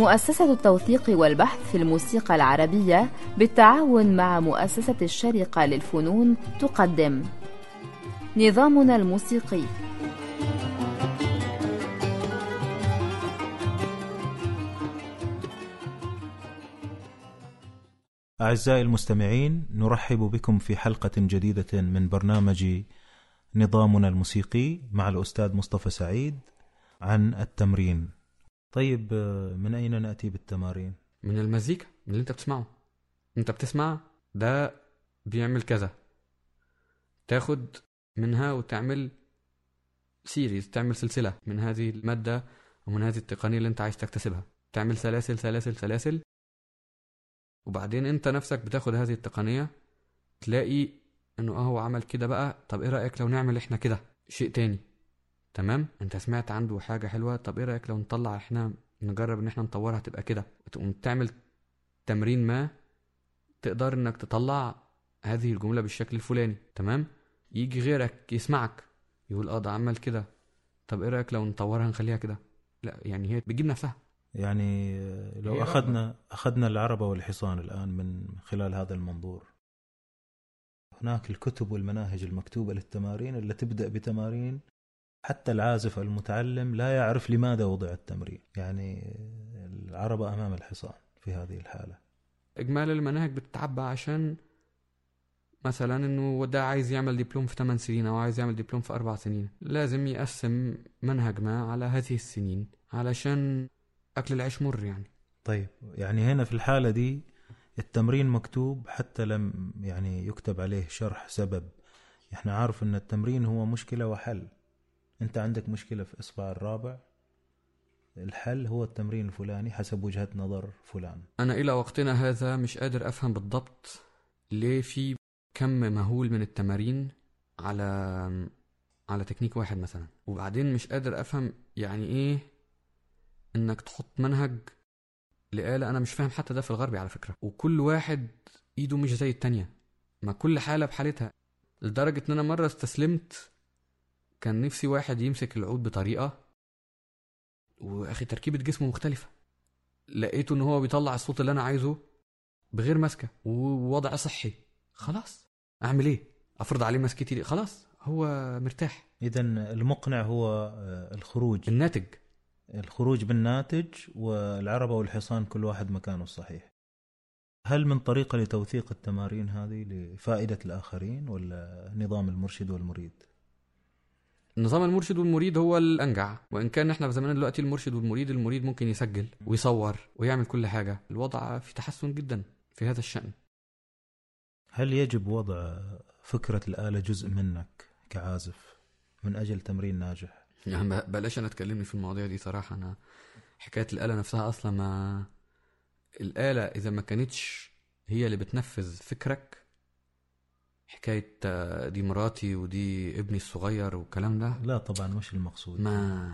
مؤسسة التوثيق والبحث في الموسيقى العربية بالتعاون مع مؤسسة الشرقة للفنون تقدم. نظامنا الموسيقي. أعزائي المستمعين نرحب بكم في حلقة جديدة من برنامج نظامنا الموسيقي مع الأستاذ مصطفى سعيد عن التمرين. طيب من أين نأتي بالتمارين؟ من المزيكا من اللي انت بتسمعه. انت بتسمع ده بيعمل كذا. تاخد منها وتعمل series تعمل سلسلة من هذه المادة ومن هذه التقنية اللي انت عايز تكتسبها. تعمل سلاسل سلاسل سلاسل. وبعدين انت نفسك بتاخد هذه التقنية تلاقي إنه آه هو عمل كده بقى. طب إيه رأيك لو نعمل إحنا كده؟ شيء تاني. تمام؟ انت سمعت عنده حاجة حلوة؟ طب إيه رأيك لو نطلع إحنا نجرب ان إحنا نطورها تبقى كده؟ وتقوم تعمل تمرين ما تقدر انك تطلع هذه الجملة بالشكل الفلاني تمام؟ يجي غيرك يسمعك يقول آه ده عمل كده. طب إيه رأيك لو نطورها نخليها كده؟ لا يعني هي بتجيب نفسها. يعني لو هي أخذنا أخذنا العربة والحصان الآن من خلال هذا المنظور. هناك الكتب والمناهج المكتوبة للتمارين اللي تبدأ بتمارين حتى العازف المتعلم لا يعرف لماذا وضع التمرين. يعني العربة أمام الحصان في هذه الحالة. اجمال المناهج بتتعبى عشان مثلا إنه ده عايز يعمل دبلوم في 8 سنين أو عايز يعمل دبلوم في 4 سنين. لازم يقسم منهج ما على هذه السنين علشان أكل العيش مر يعني. طيب يعني هنا في الحالة دي التمرين مكتوب حتى لم يعني يكتب عليه شرح سبب. إحنا عارف إن التمرين هو مشكلة وحل. انت عندك مشكلة في إصبع الرابع الحل هو التمرين الفلاني حسب وجهة نظر فلان. أنا إلى وقتنا هذا مش قادر أفهم بالضبط ليه في كم مهول من التمارين على على تكنيك واحد مثلا. وبعدين مش قادر أفهم يعني إيه إنك تحط منهج لآلة. أنا مش فاهم حتى ده في الغربي على فكرة. وكل واحد إيده مش زي التانية. ما كل حالة بحالتها. لدرجة إن أنا مرة استسلمت كان نفسي واحد يمسك العود بطريقة واخي تركيبة جسمه مختلفة. لقيته إن هو بيطلع الصوت اللي أنا عايزه بغير ماسكة ووضع صحي. خلاص. أعمل إيه؟ أفرض عليه مسكتي ليه؟ خلاص. هو مرتاح. اذا المقنع هو آه، الخروج. الناتج. الخروج بالناتج والعربة والحصان كل واحد مكانه الصحيح. هل من طريقة لتوثيق التمارين هذه لفائدة الآخرين ولا نظام المرشد والمريد؟ نظام المرشد والمريد هو الأنجع. وإن كان إحنا في زماننا دلوقتي المرشد والمريد المريد ممكن يسجل ويصور ويعمل كل حاجة. الوضع في تحسن جدا في هذا الشأن. هل يجب وضع فكرة الآلة جزء منك كعازف من أجل تمرين ناجح؟ يعني بلاش أنا تكلمني في المواضيع دي صراحة. أنا حكاية الآلة نفسها أصلا ما الآلة إذا ما كانتش هي اللي بتنفذ فكرك حكاية آه، دي مراتي ودي ابني الصغير والكلام ده. لا طبعا مش المقصود. ما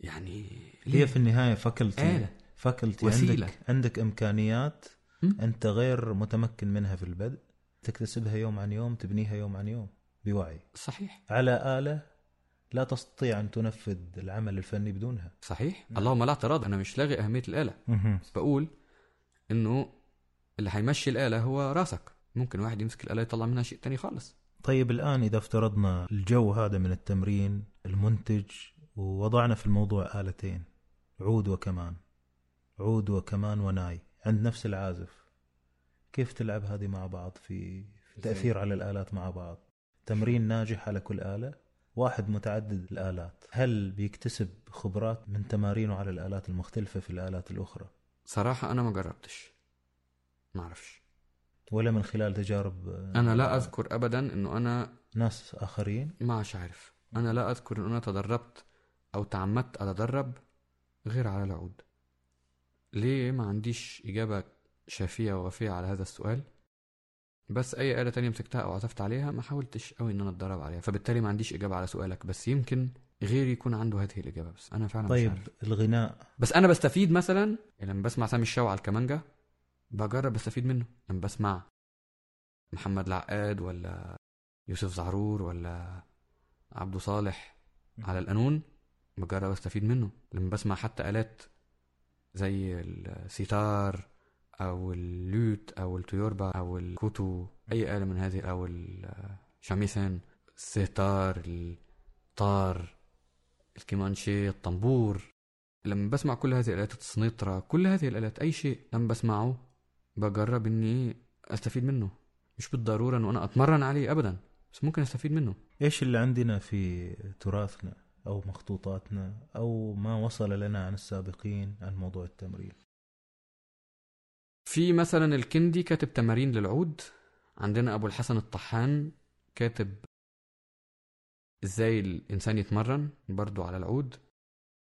يعني هي في النهاية فاكلتي آلة فاكلتي وسيلة. عندك عندك إمكانيات م? أنت غير متمكن منها في البدء. تكتسبها يوم عن يوم تبنيها يوم عن يوم بوعي. صحيح. على آلة لا تستطيع أن تنفذ العمل الفني بدونها. صحيح. اللهم لا اعتراض أنا مش لاغي أهمية الآلة. بس بقول إنه اللي هيمشي الآلة هو راسك. ممكن واحد يمسك الآلة يطلع منها شيء تاني خالص. طيب الآن إذا افترضنا الجو هذا من التمرين المنتج ووضعنا في الموضوع آلتين عود وكمان عود وكمان وناي عند نفس العازف كيف تلعب هذه مع بعض في تأثير على الآلات مع بعض؟ تمرين ناجح على كل آلة واحد متعدد الآلات هل بيكتسب خبرات من تمارينه على الآلات المختلفة في الآلات الأخرى؟ صراحة أنا ما جربتش. ما أعرفش. ولا من خلال تجارب آه، أنا لا أذكر ابدا إنه أنا ناس آخرين؟ ما عادش عارف أنا لا أذكر ان أنا تدربت أو تعمدت أتدرب غير على العود. ليه ما عنديش إجابة شافيه ووافيه على هذا السؤال؟ بس أي آلة تانية مسكتها أو عزفت عليها ما حاولتش قوي إن أنا أتدرب عليها. فبالتالي ما عنديش إجابة على سؤالك. بس يمكن غيري يكون عنده هذه الإجابة. بس أنا فعلا مش طيب عارف الغناء. بس أنا بستفيد مثلا لما بسمع سامي الشاو على الكمانجا. بجرب أستفيد منه. لما بسمع محمد العقاد ولا يوسف زعرور ولا عبده صالح على القانون بجرب أستفيد منه. لما بسمع حتى آلات زي السيتار أو اللوت أو التيوربا أو الكوتو أي آلة من هذه أو الشاميسن السيتار الطار الكيمانشي الطنبور. لما بسمع كل هذه الآلات السنيطرة كل هذه الآلات أي شيء لما بسمعه بجرب إني أستفيد منه. مش بالضرورة إنه أنا أتمرن عليه أبدا بس ممكن أستفيد منه. إيش اللي عندنا في تراثنا أو مخطوطاتنا أو ما وصل لنا عن السابقين عن موضوع التمرين؟ في مثلا الكندي كاتب تمارين للعود. عندنا أبو الحسن الطحان كاتب إزاي الإنسان يتمرن برضو على العود.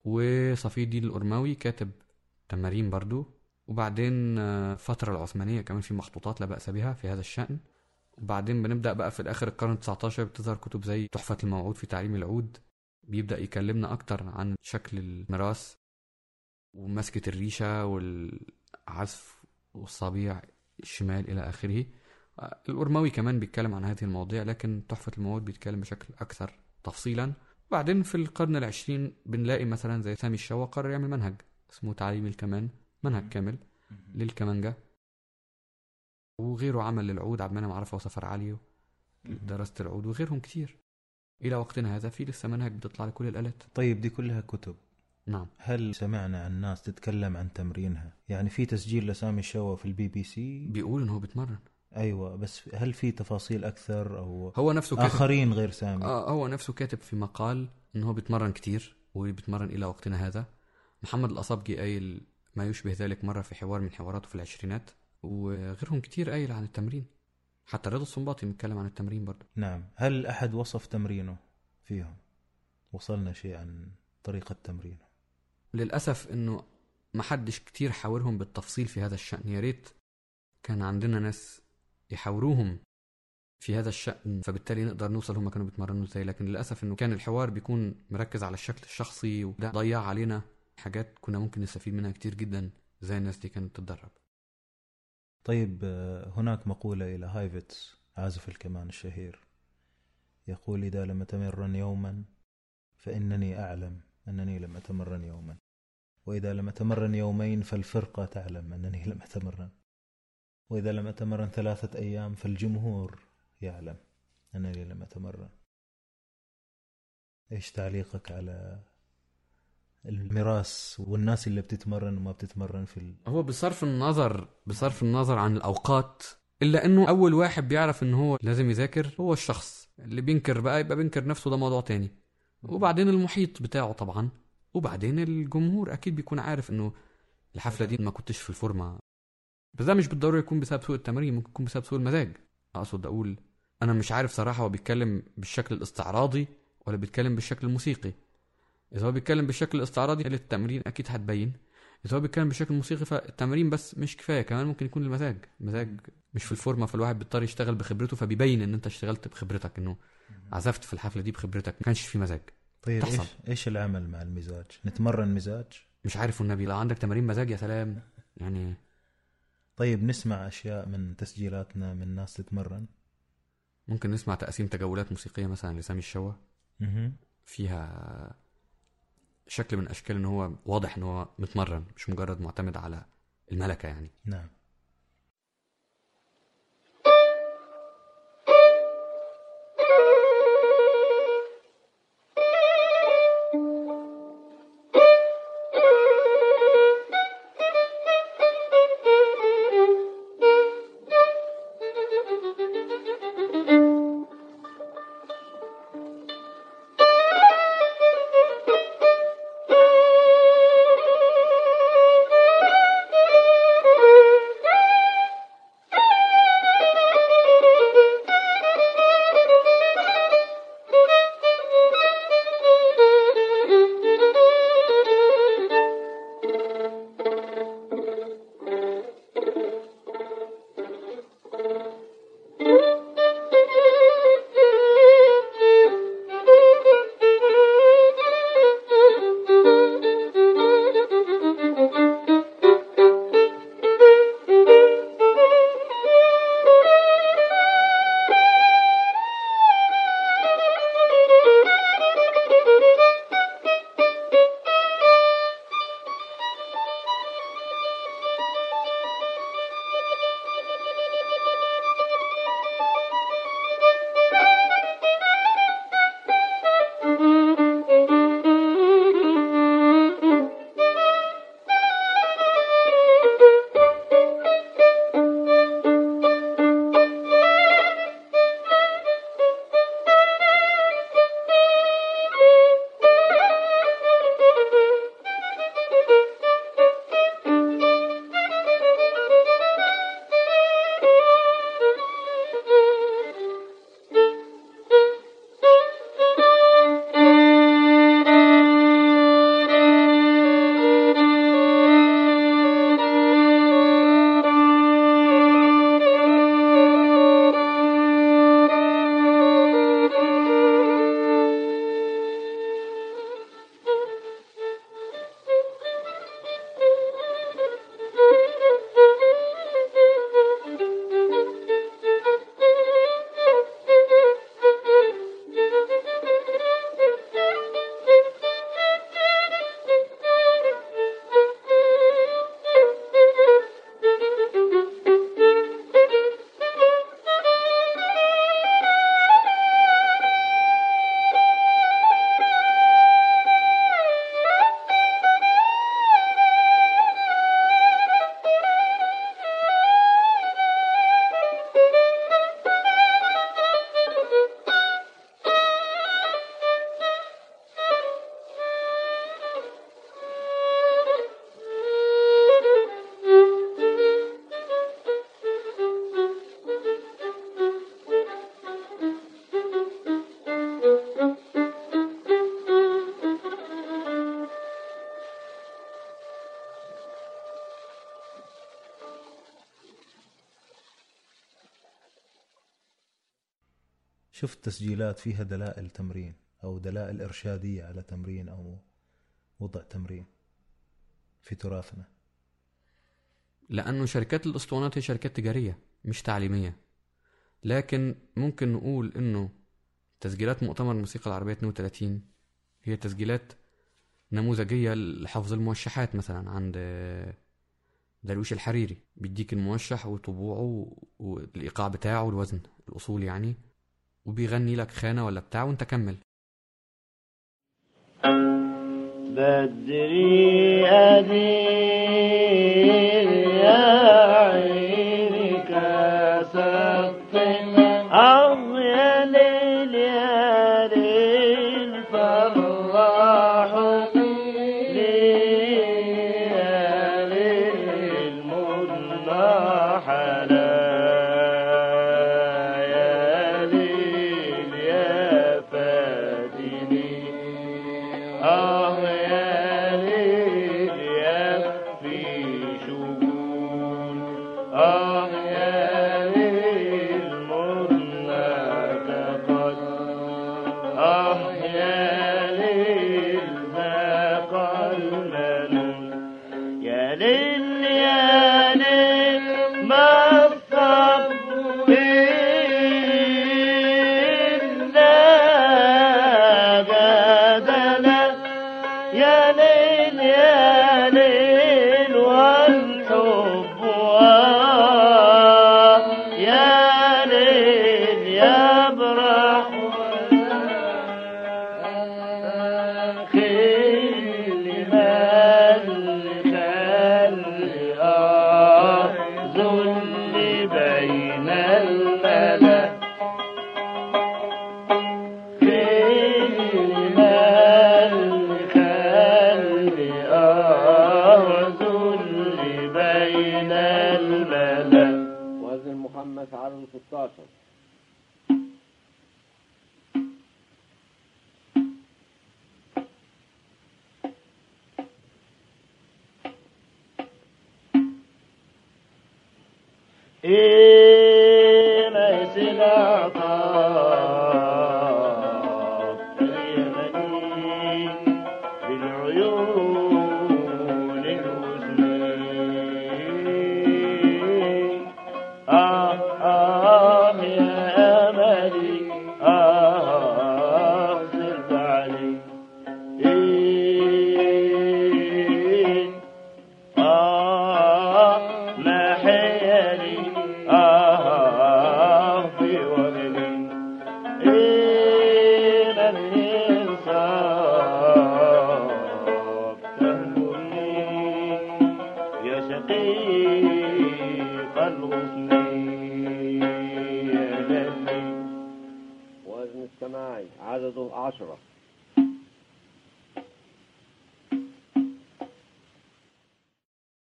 وصفي الدين الأرماوي كاتب تمارين برضو. وبعدين آه، الفترة العثمانية كمان في مخطوطات لا بأس بها في هذا الشأن. وبعدين بنبدأ بقى في الآخر القرن 19 بتظهر كتب زي تحفة الموعود في تعليم العود. بيبدأ يكلمنا أكتر عن شكل المراس ومسكة الريشة والعزف والصبيع الشمال إلى آخره. آه، الأرماوي كمان بيتكلم عن هذه المواضيع لكن تحفة الموعود بيتكلم بشكل أكثر تفصيلا. بعدين في القرن العشرين بنلاقي مثلا زي سامي الشوا قرر يعمل منهج اسمه تعليم الكمان. منهج كامل للكمانجة وغيره عمل للعود عبد المنعم عرفة وسفر علي دراسة العود وغيرهم كتير. إلى وقتنا هذا في لسه منهج بتطلع لكل الآلات. طيب دي كلها كتب. نعم. هل سمعنا عن ناس تتكلم عن تمرينها؟ يعني في تسجيل لسامي الشوا في البي بي سي؟ بيقول إن هو بيتمرن. أيوه بس هل في تفاصيل أكثر أو هو نفسه كاتب آخرين غير سامي؟ آه هو نفسه كاتب في مقال إن هو بيتمرن كتير وبيتمرن إلى وقتنا هذا. محمد الأصابجي قايل ما يشبه ذلك مرة في حوار من حواراته في العشرينات وغيرهم كتير قايل عن التمرين. حتى رضا الصنباطي بيتكلم عن التمرين برضه. نعم. هل أحد وصف تمرينه فيهم؟ وصلنا شيء عن طريقة تمرينه. للأسف إنه ما حدش كتير حاورهم بالتفصيل في هذا الشأن. يا ريت كان عندنا ناس يحاوروهم في هذا الشأن فبالتالي نقدر نوصل هم كانوا بيتمرنوا إزاي. لكن للأسف إنه كان الحوار بيكون مركز على الشكل الشخصي وده ضيع علينا حاجات كنا ممكن نستفيد منها كتير جدا زي الناس دي كانت تتدرب طيب آه، هناك مقولة إلى هايفتس عازف الكمان الشهير يقول إذا لم أتمرن يوما فإنني أعلم أنني لم أتمرن يوما وإذا لم أتمرن يومين فالفرقة تعلم أنني لم أتمرن وإذا لم أتمرن ثلاثة أيام فالجمهور يعلم أنني لم أتمرن. إيش تعليقك على الميراث والناس اللي بتتمرن وما بتتمرن في ال... هو بصرف النظر بصرف النظر عن الأوقات إلا إنه أول واحد بيعرف إن هو لازم يذاكر هو الشخص. اللي بينكر بقى يبقى بينكر نفسه ده موضوع تاني. وبعدين المحيط بتاعه طبعا. وبعدين الجمهور أكيد بيكون عارف إنه الحفلة دي ما كنتش في الفورمة. بس ده مش بالضرورة يكون بسبب سوء التمرين ممكن يكون بسبب سوء المزاج. أقصد أقول أنا مش عارف صراحة هو بيتكلم بالشكل الاستعراضي ولا بيتكلم بالشكل الموسيقي. إذا هو بيتكلم بالشكل الاستعراضي قلة التمرين أكيد هتبين إذا هو بيتكلم بالشكل الموسيقي فالتمرين بس مش كفاية كمان ممكن يكون المزاج المزاج مش في الفورمة فالواحد بيضطر يشتغل بخبرته فبيبين إن أنت اشتغلت بخبرتك إنه عزفت في الحفلة دي بخبرتك ما كانش في مزاج طيب تحصل. إيش إيش العمل مع المزاج؟ نتمرن مزاج؟ مش عارف والنبي لو عندك تمارين مزاج يا سلام يعني طيب نسمع أشياء من تسجيلاتنا من ناس تتمرن ممكن نسمع تقسيم تجولات موسيقية مثلا لسامي الشوا. فيها شكل من أشكال إن هو واضح إن هو متمرن مش مجرد معتمد على الملكة يعني. نعم. شفت تسجيلات فيها دلائل تمرين أو دلائل إرشادية على تمرين أو وضع تمرين في تراثنا؟ لأنه شركات الأسطوانات هي شركات تجارية مش تعليمية. لكن ممكن نقول إنه تسجيلات مؤتمر الموسيقى العربية 32 هي تسجيلات نموذجية لحفظ الموشحات مثلا عند درويش الحريري. بيديك الموشح وطبوعه والإيقاع بتاعه والوزن الاصول يعني. وبيغني لك خانة ولا بتاع وانت كمل. بدري أدير يا عيني كسطنا أو يا ليل يا ليل فرح لي يا إيه مثل وزن السماعي عدده 10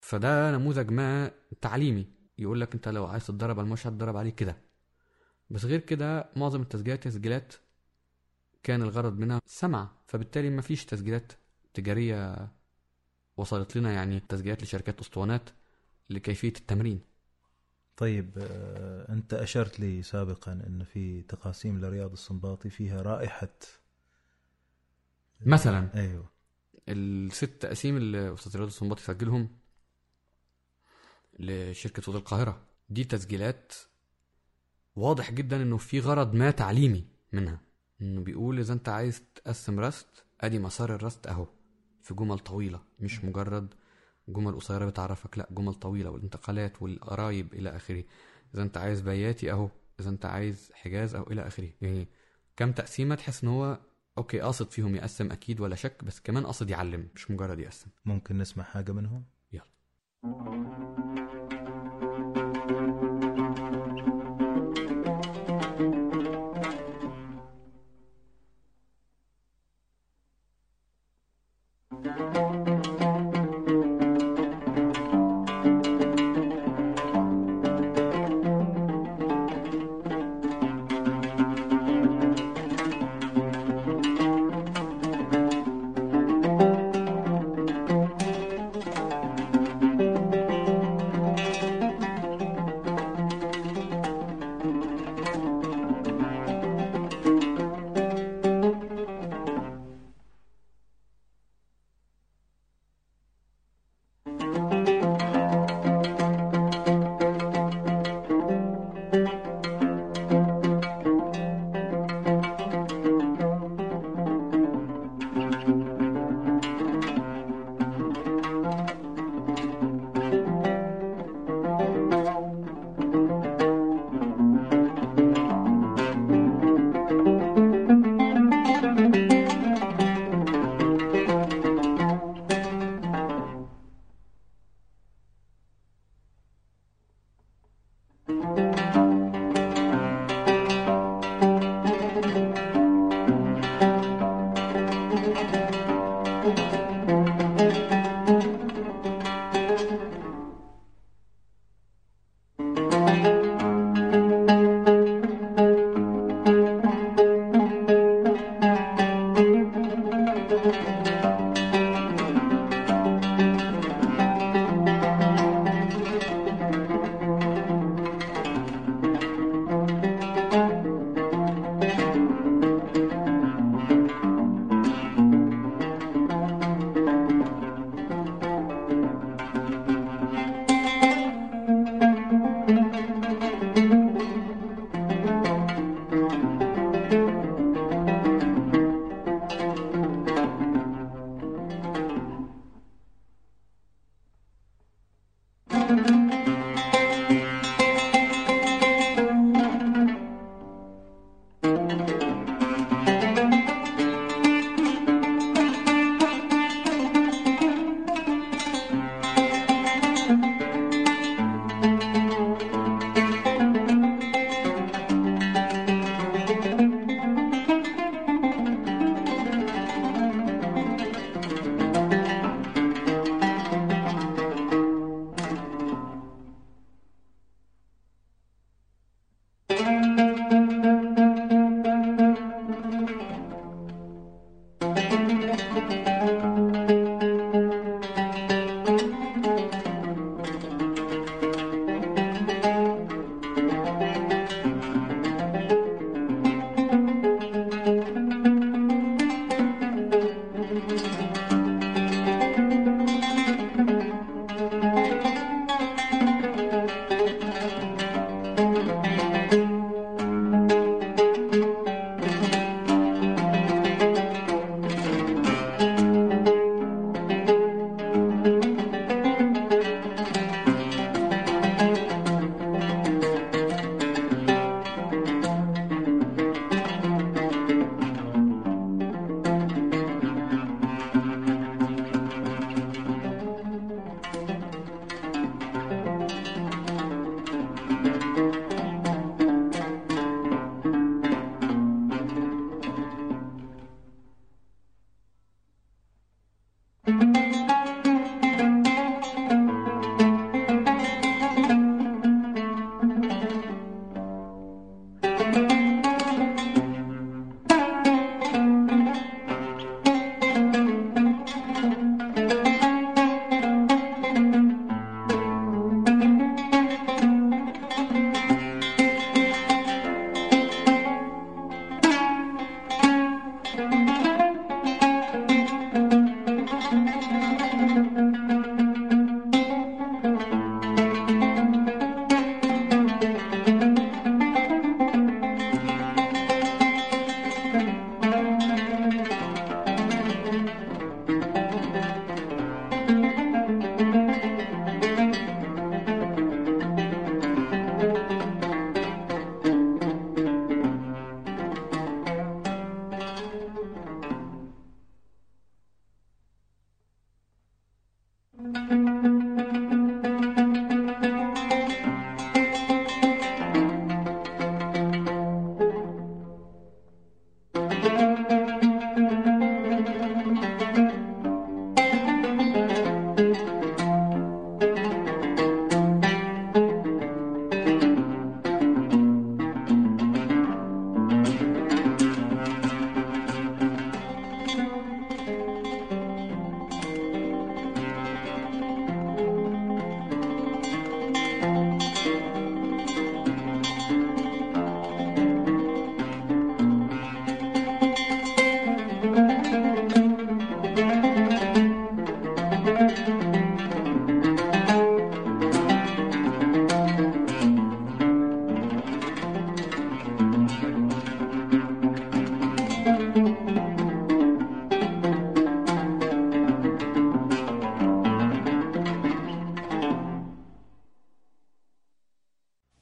فده نموذج ما تعليمي. يقول لك انت لو عايز تتدرب على المشهد تدرب عليه كده. بس غير كده معظم التسجيلات تسجيلات كان الغرض منها سمع فبالتالي ما فيش تسجيلات تجارية وصلت لنا يعني تسجيلات لشركات أسطوانات لكيفية التمرين. طيب آه، أنت أشرت لي سابقا إن في تقاسيم لرياض السنباطي فيها رائحة مثلا. أيوه. الست تقاسيم اللي أستاذ رياض السنباطي سجلهم لشركة صوت القاهرة. دي تسجيلات واضح جدا إنه في غرض ما تعليمي منها. إنه بيقول إذا أنت عايز تقسم رست أدي مسار الرست أهو. في جمل طويلة مش مجرد جمل قصيرة بتعرفك لا جمل طويلة والانتقالات والقرايب إلى آخره. إذا أنت عايز بياتي أهو إذا أنت عايز حجاز أو إلى آخره. يعني كم تقسيمة تحس إن هو أوكي قاصد فيهم يقسم أكيد ولا شك بس كمان قاصد يعلم مش مجرد يقسم. ممكن نسمع حاجة منهم؟ يا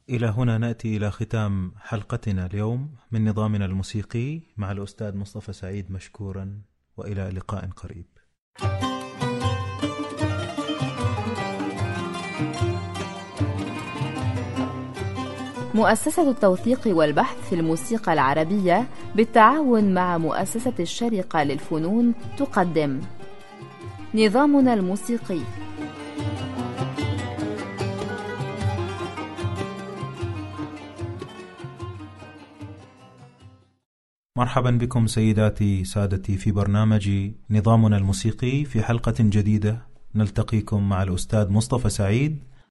إلى هنا نأتي إلى ختام حلقتنا اليوم من نظامنا الموسيقي مع الأستاذ مصطفى سعيد مشكورا وإلى لقاء قريب. مؤسسة التوثيق والبحث في الموسيقى العربية بالتعاون مع مؤسسة الشرقة للفنون تقدم. نظامنا الموسيقي. مرحبا بكم سيداتي سادتي في برنامج نظامنا الموسيقي في حلقة جديدة. نلتقيكم مع الأستاذ مصطفى سعيد.